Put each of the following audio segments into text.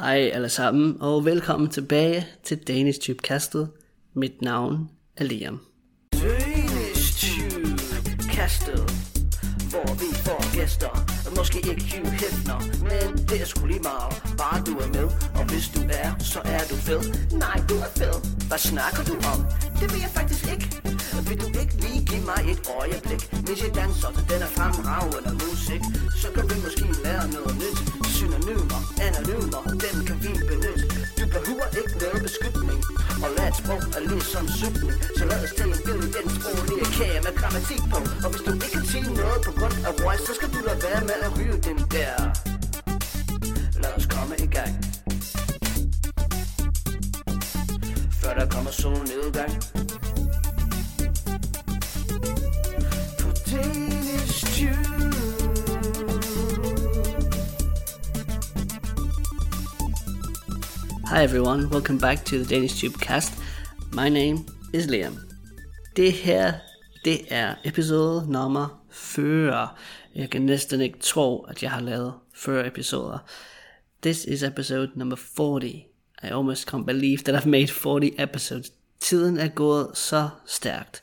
Hej alle sammen, og velkommen tilbage til Danish Tube Kastet. Mit navn er Liam. Danish Tube Kastet Hvor vi får gæster Måske ikke Hugh Hefner Men det er sgu lige meget Bare du er med Og hvis du er, så er du fed Nej, du er fed Hvad snakker du om? Det vil jeg faktisk ikke vil du ikke lige give mig et øjeblik? Hvis jeg danser til den er fremragende musik. Så kan vi måske lære noget nyt. Synonymer, anonymer Dem kan vi benytte. Du behøver ikke noget beskytning. Og lad et sprog er ligesom sygning Så lad os tage en bid i den sproglige kage med grammatik på. Og hvis du ikke kan sige noget på grund af voice Så skal du lade være med at ryge den der. Lad os komme i gang. Før der kommer solnedgang. Hi everyone, welcome back to the Danish Tube Cast. My name is Liam. Det her, det er episode nummer 40. Jeg kan næsten ikke tro, at jeg har lavet 40 episoder. This is episode number 40. I almost can't believe that I've made 40 episodes. Tiden er gået så stærkt.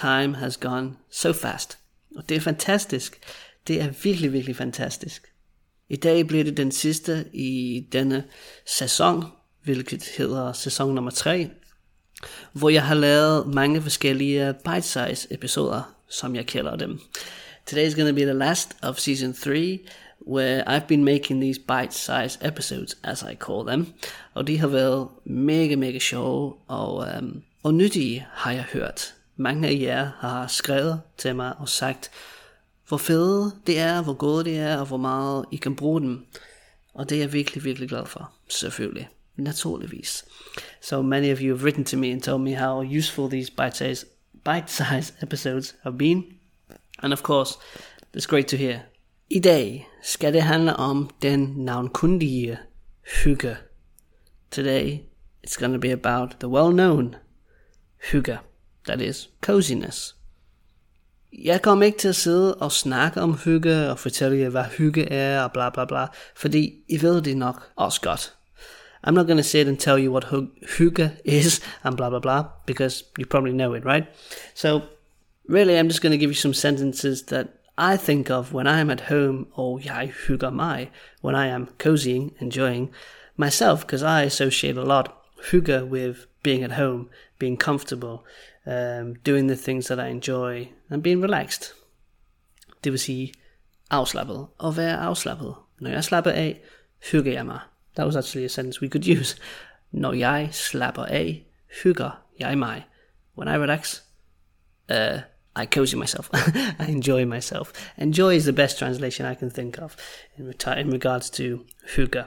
Time has gone so fast. Og det er fantastisk. Det er virkelig, virkelig fantastisk. I dag bliver det den sidste i denne sæson, hvilket hedder sæson nummer 3, hvor jeg har lavet mange forskellige bite-size episoder, som jeg kalder dem. Today is going to be the last of season 3, where I've been making these bite-size episodes, as I call them. Og de har været mega, mega sjove og, um, og nyttige, har jeg hørt. Mange af jer har skrevet til mig og sagt, hvor fede det er, hvor gode det er, og hvor meget I kan bruge dem. Og det er jeg virkelig, virkelig glad for, selvfølgelig. Naturligvis. So many of you have written to me and told me how useful these bite-sized bite-sized episodes have been. And of course, it's great to hear. I dag skal det handle om den navnkundige hygge. Today, it's going to be about the well-known hygge. That is coziness. Jeg kommer ikke til at sidde og snakke om hygge og fortælle jer, hvad hygge er og bla bla bla, fordi I ved det nok også godt. I'm not going to sit and tell you what hygge is and blah blah blah, because you probably know it, right? So, really, I'm just going to give you some sentences that I think of when I'm at home, or jeg hygger mig, when I am cozying, enjoying myself, because I associate a lot hygge with being at home, being comfortable, um, doing the things that I enjoy, and being relaxed. Det vil sige afslappet og være afslappet. Når jeg slapper af, hygger jeg mig. That was actually a sentence we could use. Når jeg slapper af, hygger jeg mig. When I relax, uh, I cozy myself. I enjoy myself. Enjoy is the best translation I can think of in, in regards to hygge.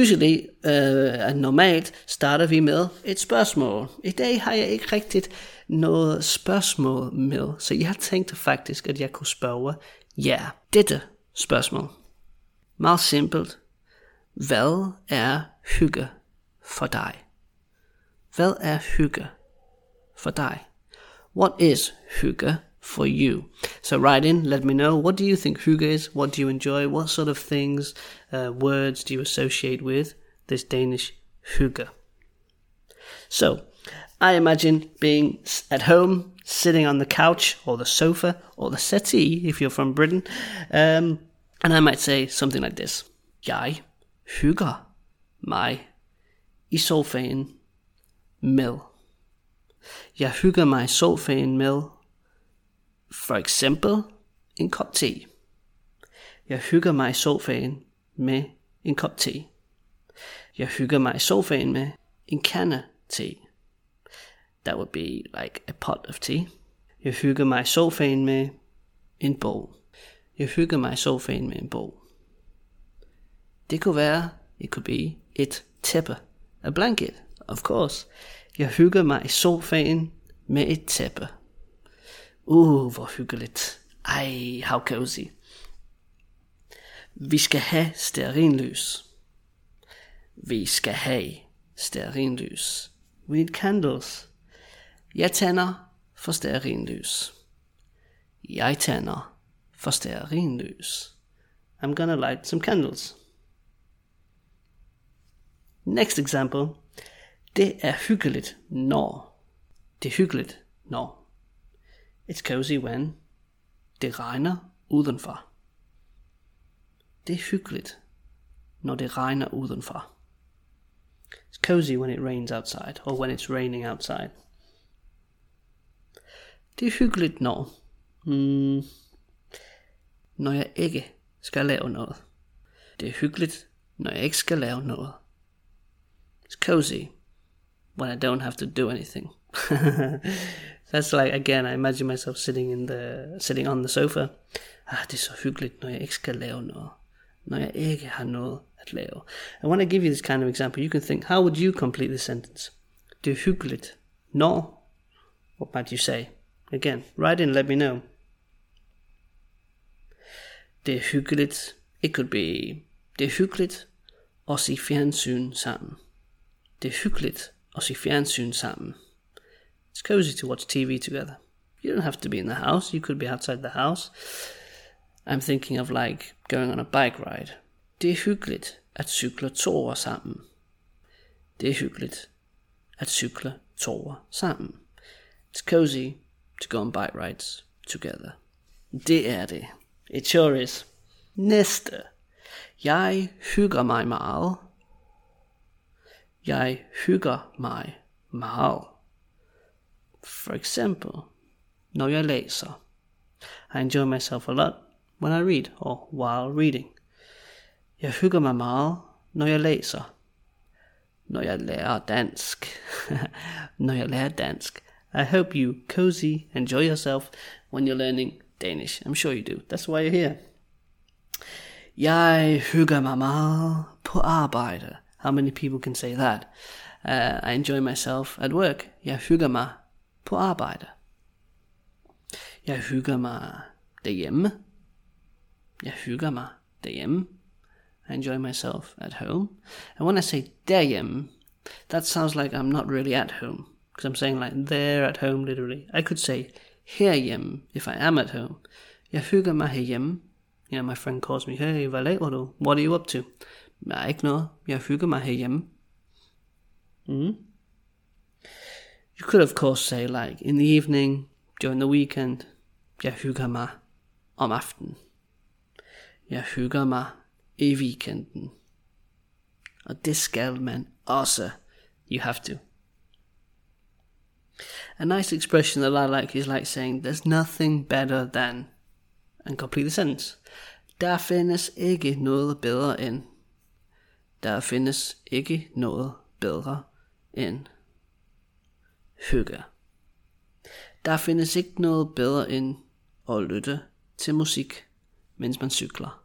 Usually, uh, normalt starter vi med et spørgsmål. I dag har jeg ikke rigtigt noget spørgsmål med, så jeg har tænkt faktisk, at jeg kunne spørge ja, dette spørgsmål. Meget simpelt. Hvad er hygge for dig? Hvad er hygge for dig? What is hygge for you? So write in, let me know. What do you think hygge is? What do you enjoy? What sort of things, uh, words do you associate with this Danish hygge? So, I imagine being at home, sitting on the couch or the sofa or the settee if you're from Britain, um, and I might say something like this. Jeg hygger mig i sofaen med. Jeg hygger mig i sofaen med for eksempel en kop te. Jeg hygger mig i sofaen med en kop te. Jeg hygger mig i sofaen med en kande te. That would be like a pot of tea. Jeg hygger mig i sofaen med en bog. Jeg hygger mig i sofaen med en bog. Det kunne være, it could be et tæppe. A blanket, of course. Jeg hygger mig i sofaen med et tæppe. Uh, hvor hyggeligt. Ej, how cozy. Vi skal have stearinlys. Vi skal have stearinlys. We need candles. Jeg tænder for stearinlys. Jeg tænder for stearinlys. I'm gonna light some candles. Next example. Det er hyggeligt, når. Det er hyggeligt, når. It's cozy when. Det regner udenfor. Det er hyggeligt, når det regner udenfor. It's cozy when it rains outside, or when it's raining outside. Det er hyggeligt, når... Mm, når jeg ikke skal lave noget. Det er hyggeligt, når jeg ikke skal lave noget. It's cozy when I don't have to do anything. That's like again, I imagine myself sitting in the sitting on the sofa. Ah, det er så hyggeligt, når jeg ikke skal lave noget. Når jeg ikke har noget at lave. And when I give you this kind of example, you can think, how would you complete this sentence? Det er hyggeligt. Når? What might you say? Again, write in, let me know. Det er hyggeligt. It could be, det er hyggeligt at se fjernsyn sammen. Det er hyggeligt at se fjernsyn sammen. It's cozy to watch TV together. You don't have to be in the house, you could be outside the house. I'm thinking of like going on a bike ride. Det er hyggeligt at cykle toer sammen. Det er hyggeligt at cykle toer sammen. It's cozy to go on bike rides together. Det er det. It sure is. Næste. Jeg hygger mig meget. Jeg hygger mig meget. For example, når jeg læser. I enjoy myself a lot when I read or while reading. Jeg hygger mig meget, når jeg læser. Når jeg lærer dansk. når jeg lærer dansk. I hope you cozy, enjoy yourself when you're learning Danish. I'm sure you do. That's why you're here. Jeg hygger mig meget på arbejde. How many people can say that? Uh, I enjoy myself at work. Jeg hygger mig på arbejde. Jeg hygger mig derhjemme. Jeg hygger mig derhjemme. I enjoy myself at home. And when I say derhjemme, that sounds like I'm not really at home. Because I'm saying like there at home literally. I could say herhjemme if I am at home. Jeg hygger mig herhjemme. You know, my friend calls me, hey, hvad laver du? What are you up to? Nej, ikke noget. Jeg hygger mig herhjemme. Mm. You could of course say like in the evening, during the weekend, mig om hygger mig i weekenden. Og det ah, skal man. You have to. A nice expression that I like is like saying, there's nothing better than, and complete the sentence. Der findes ikke noget bedre end. Der findes ikke noget bedre end hygge. Der findes ikke noget bedre end at lytte til musik, mens man cykler.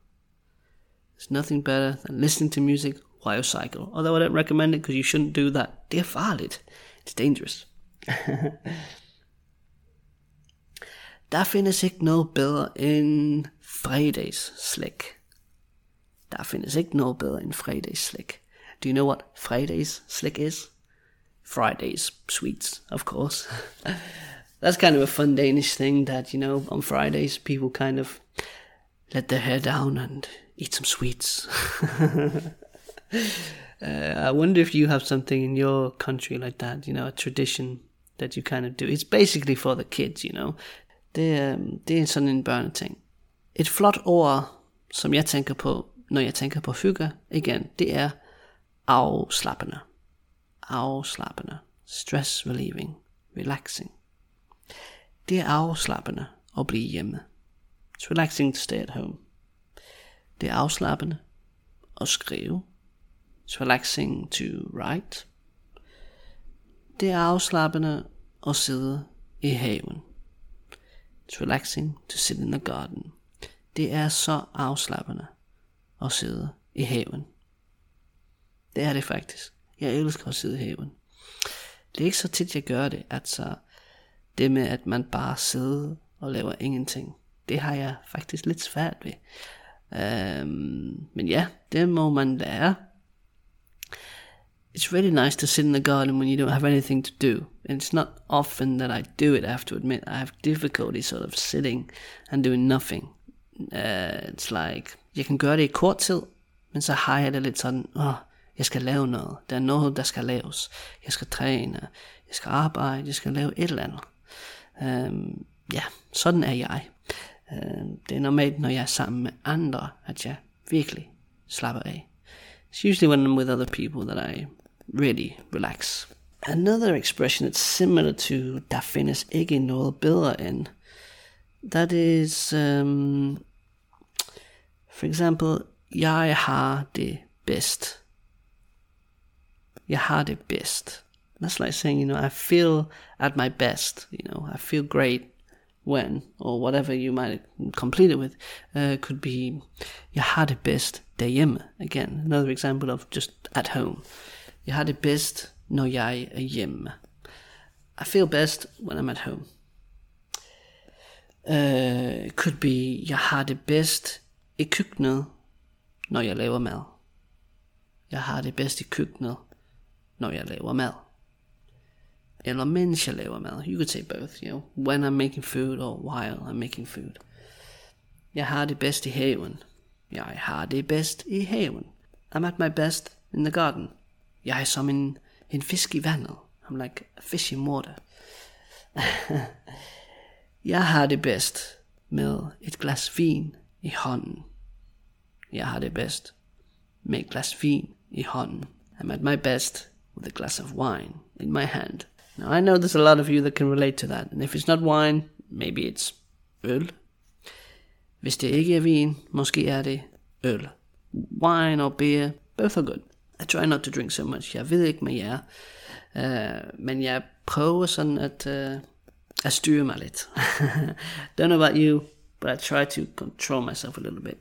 There's nothing better than listening to music while you cycle. Although I don't recommend it because you shouldn't do that. Det er farligt. It's dangerous. Der findes ikke noget bedre end fredags slik. Der findes ikke noget bedre end fredags slik. Do you know what fredags slik is? Fridays sweets, of course. That's kind of a fun Danish thing that, you know, on Fridays people kind of let their hair down and eat some sweets. uh, I wonder if you have something in your country like that, you know, a tradition that you kind of do. It's basically for the kids, you know. Det, um, det er sådan en børneting. Et flot ord, som jeg tænker på, når jeg tænker på hygge, igen, det er afslappende. Afslappende. Stress relieving. Relaxing. Det er afslappende at blive hjemme. It's relaxing to stay at home. Det er afslappende at skrive. It's relaxing to write. Det er afslappende at sidde i haven. It's relaxing to sit in the garden. Det er så afslappende at sidde i haven. Det er det faktisk. Jeg elsker at sidde i haven. Det er ikke så tit, jeg gør det. Altså, det med, at man bare sidder og laver ingenting. Det har jeg faktisk lidt svært ved. Um, men ja, det må man lære. It's really nice to sit in the garden when you don't have anything to do. And it's not often that I do it, I have to admit. I have difficulty sort of sitting and doing nothing. Uh, it's like, jeg kan gøre det i kort tid, men så har jeg det lidt sådan, åh, jeg skal lave noget. Der er noget, der skal laves. Jeg skal træne. Jeg skal arbejde. Jeg skal lave et eller andet. Øhm, ja, sådan er jeg. Øhm, det er normalt, når jeg er sammen med andre, at jeg virkelig slapper af. It's usually when I'm with other people that I really relax. Another expression that's similar to der findes ikke noget bedre end, that is, um, for example, jeg har det bedst. Jeg har det best. That's like saying, you know, I feel at my best. You know, I feel great when, or whatever you might complete it with, uh, could be, jeg har det best derhjemme. Again, another example of just at home. Jeg har det best når jeg er hjemme. I feel best when I'm at home. Uh, could be, jeg har det bedst i køkkenet, når jeg laver mad. Jeg har det bedst i køkkenet, når jeg laver mad. Eller mens jeg laver mad. You could say both, you know, when I'm making food or while I'm making food. Jeg har det bedst i haven. Jeg har det bedst i haven. I'm at my best in the garden. Jeg er som en, en fisk i vandet. I'm like a fish in water. jeg har det bedst med et glas vin i hånden. Jeg har det bedst med et glas vin i hånden. I'm at my best with a glass of wine in my hand. Now I know there's a lot of you that can relate to that. And if it's not wine, maybe it's øl. Hvis det ikke er vin, måske er det øl. Wine or beer, both are good. I try not to drink so much. Jeg ved ikke med jer. Uh, men jeg prøver sådan at, uh, at styre mig lidt. Don't know about you, but I try to control myself a little bit.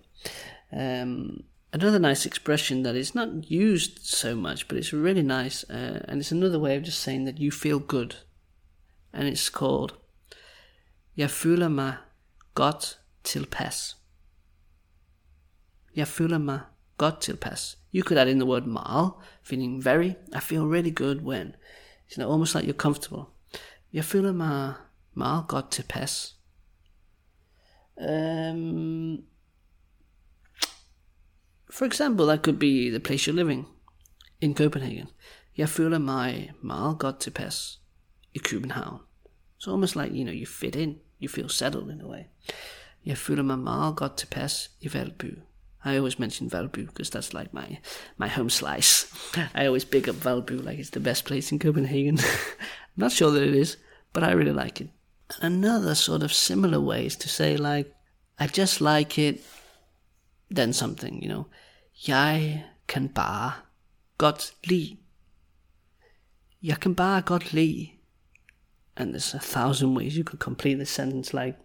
Um, another nice expression that is not used so much, but it's really nice, uh, and it's another way of just saying that you feel good. And it's called Jeg føler mig godt tilpas. Jeg føler mig godt tilpas. You could add in the word mal, feeling very. I feel really good when. You know, almost like you're comfortable. Jeg føler mig meget godt tilpas. Um, for example, that could be the place you're living in Copenhagen. Jeg føler mig meget godt tilpas i København. It's almost like, you know, you fit in. You feel settled in a way. Jeg føler mig meget godt tilpas i Valby. I always mention Valby because that's like my my home slice. I always pick up Valby like it's the best place in Copenhagen. I'm not sure that it is, but I really like it. Another sort of similar way is to say like I just like it then something, you know. Jeg kan bare godt lide. Jeg kan bare godt lide. And there's a thousand ways you could complete the sentence like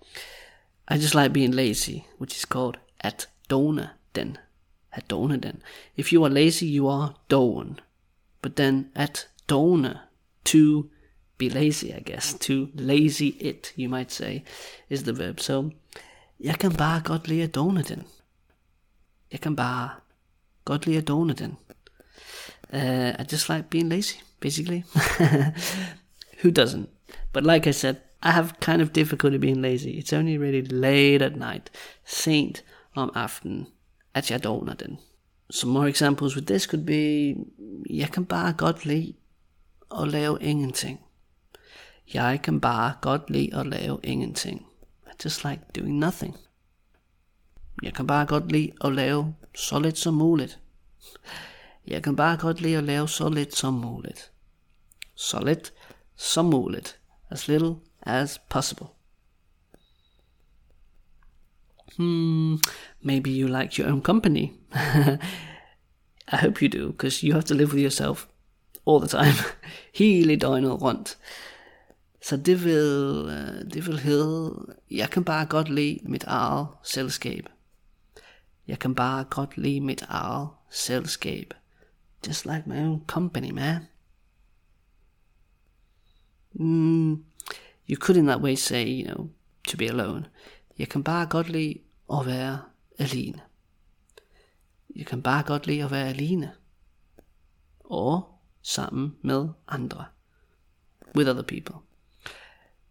I just like being lazy, which is called at done den. At done den. If you are lazy, you are doven. But then at done, to be lazy, I guess, to lazy it, you might say, is the verb. So, jeg kan bare godt lide at done den. Jeg kan bare godt lide den. Uh, I just like being lazy, basically. Who doesn't? But like I said, I have kind of difficulty being lazy. It's only really late at night, sent om aftenen, at jeg doner den. Some more examples with this could be, jeg kan bare godt lide lave ingenting. Jeg kan bare godt lide lave ingenting. I just like doing nothing. Jeg kan bare godt lide at lave så lidt som muligt. Jeg kan bare godt lide at lave så lidt som muligt. Så lidt som muligt. As little as possible. Hmm, maybe you like your own company. I hope you do, because you have to live with yourself all the time. Hele døgnet rundt. Så det vil, øh, det vil hedde, jeg kan bare godt lide mit eget selskab. Jeg kan bare godt lide mit eget selskab. Just like my own company, man. Mm, you could in that way say, you know, to be alone. Jeg kan bare godt lide at være alene. Jeg kan bare godt lide at være alene. Andre. With other people.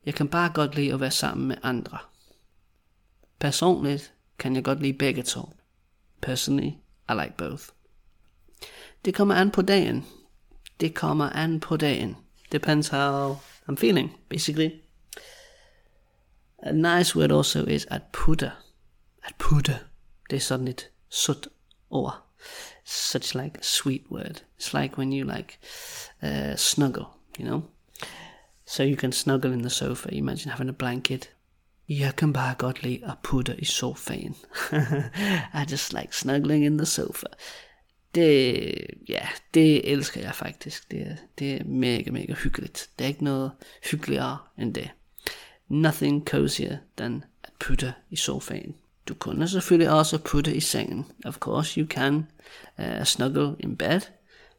Jeg kan bare godt lide at være sammen med andre. Personligt kan jeg godt begge to. Personally, I like both. Det kommer an på dagen. Det kommer an på dagen. Depends how I'm feeling, basically. A nice word also is at putte. At putte. Det er sådan et sødt ord. Such like a sweet word. It's like when you like uh, snuggle, you know? So you can snuggle in the sofa. Imagine having a blanket. Jeg kan bare godt lide at putte i sofaen. I just like snuggling in the sofa. Det, ja, det elsker jeg faktisk. Det, det er mega, mega hyggeligt. Det er ikke noget hyggeligere end det. Nothing cozier than at putte i sofaen. Du kunne selvfølgelig også putte i sengen. Of course you can uh, snuggle in bed.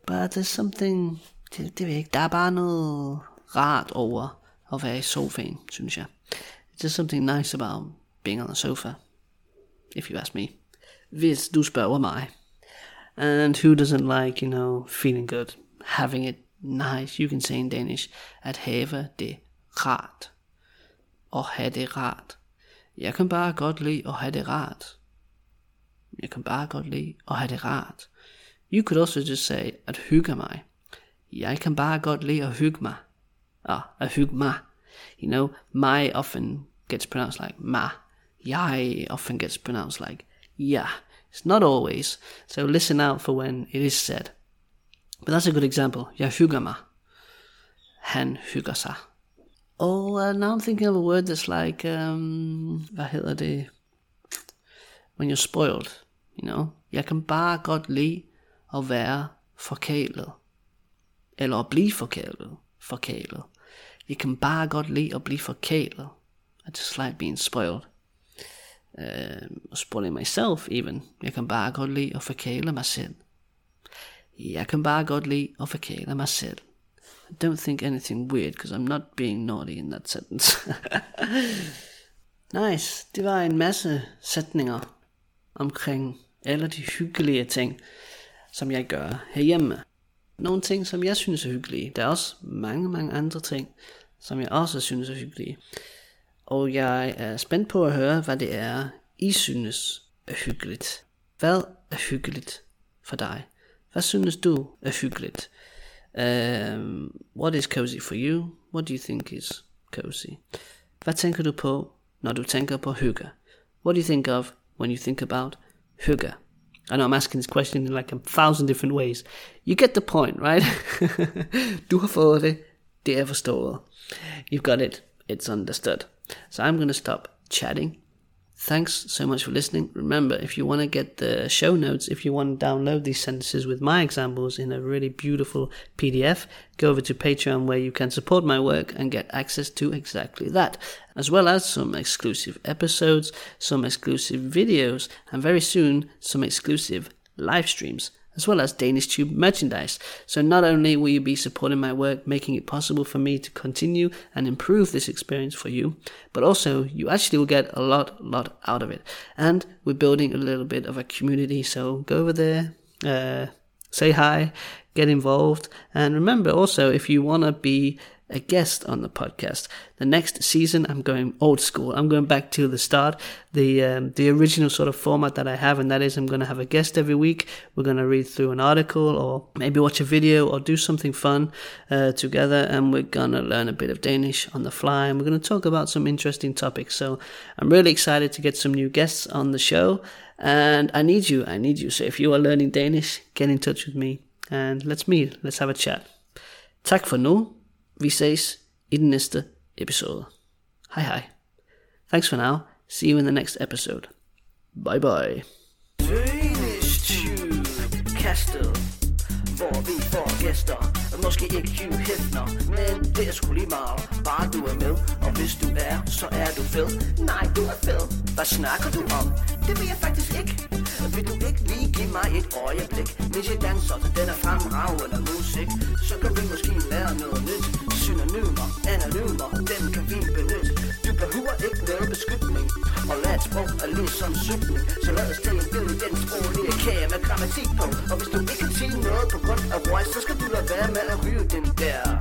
But there's something, det, det ved jeg ikke, der er bare noget rart over at være i sofaen, synes jeg. Just something nice about being on the sofa, if you ask me. Hvis du spørger mig. And who doesn't like, you know, feeling good, having it nice, you can say in Danish, at have det rart. At have det rart. Jeg kan bare godt lide at have det rart. Jeg kan bare godt lide at have det rart. You could also just say at hygge mig. Jeg kan bare godt lide at hygge mig. Ah, at hygge mig. You know, my often gets pronounced like ma. Yai often gets pronounced like ya. It's not always. So listen out for when it is said. But that's a good example. Jeg hygger hugasa. Han hygger sig. Oh, uh, now I'm thinking of a word that's like, um, hvad hedder det? When you're spoiled, you know? Jeg kan bare godt lide at være forkælet. Eller at blive forkælet. Forkælet. Jeg kan bare godt lide at blive forkælet. I just like being spoiled. Uh, spoiling myself even. Jeg kan bare godt lide at forkæle mig selv. Jeg kan bare godt lide at forkæle mig selv. Don't think anything weird, because I'm not being naughty in that sentence. nice. Det var en masse sætninger omkring alle de hyggelige ting, som jeg gør herhjemme. Nogle ting, som jeg synes er hyggelige. Der er også mange, mange andre ting, som jeg også synes er hyggelige. Og jeg er spændt på at høre, hvad det er, I synes er hyggeligt. Hvad er hyggeligt for dig? Hvad synes du er hyggeligt? Um, what is cozy for you? What do you think is cozy? Hvad tænker du på, når du tænker på hygge? What do you think of when you think about hygge? I know I'm asking this question in like a thousand different ways. You get the point, right? du har fået det. Det er forstået. You've got it. It's understood. So I'm going to stop chatting. Thanks so much for listening. Remember, if you want to get the show notes, if you want to download these sentences with my examples in a really beautiful PDF, go over to Patreon where you can support my work and get access to exactly that, as well as some exclusive episodes, some exclusive videos, and very soon some exclusive live streams as well as Danish Tube merchandise. So not only will you be supporting my work, making it possible for me to continue and improve this experience for you, but also you actually will get a lot, lot out of it. And we're building a little bit of a community, so go over there, uh, say hi, get involved, and remember also if you want to be a guest on the podcast. The next season, I'm going old school. I'm going back to the start, the um, the original sort of format that I have, and that is I'm going to have a guest every week. We're going to read through an article, or maybe watch a video, or do something fun uh, together, and we're going to learn a bit of Danish on the fly, and we're going to talk about some interesting topics. So I'm really excited to get some new guests on the show, and I need you. I need you. So if you are learning Danish, get in touch with me, and let's meet. Let's have a chat. Tak for nu. Vi ses i den næste episode. Hej hej. Thanks for now. See you in the next episode. Bye bye. Danish Tube kastet Hvor vi får gæster. Måske ikke Hugh Hefner Men det er sgu lige meget. Bare du er med Og hvis du er, så er du fed. Nej, du er fed. Hvad snakker du om? Det vil jeg faktisk ikke. Vil du ikke lige give mig et øjeblik? Hvis jeg danser til den er fremragende musik. Så kan vi måske lære noget nyt. Synonymer, anonymer Dem kan vi benytte. Du behøver ikke noget beskyttning Og lad et sprog er ligesom cykling Så lad os tage en bid i den sproglige kage med grammatik på. Og hvis du ikke kunst og brøst, så skal du lade være med at ryge den der.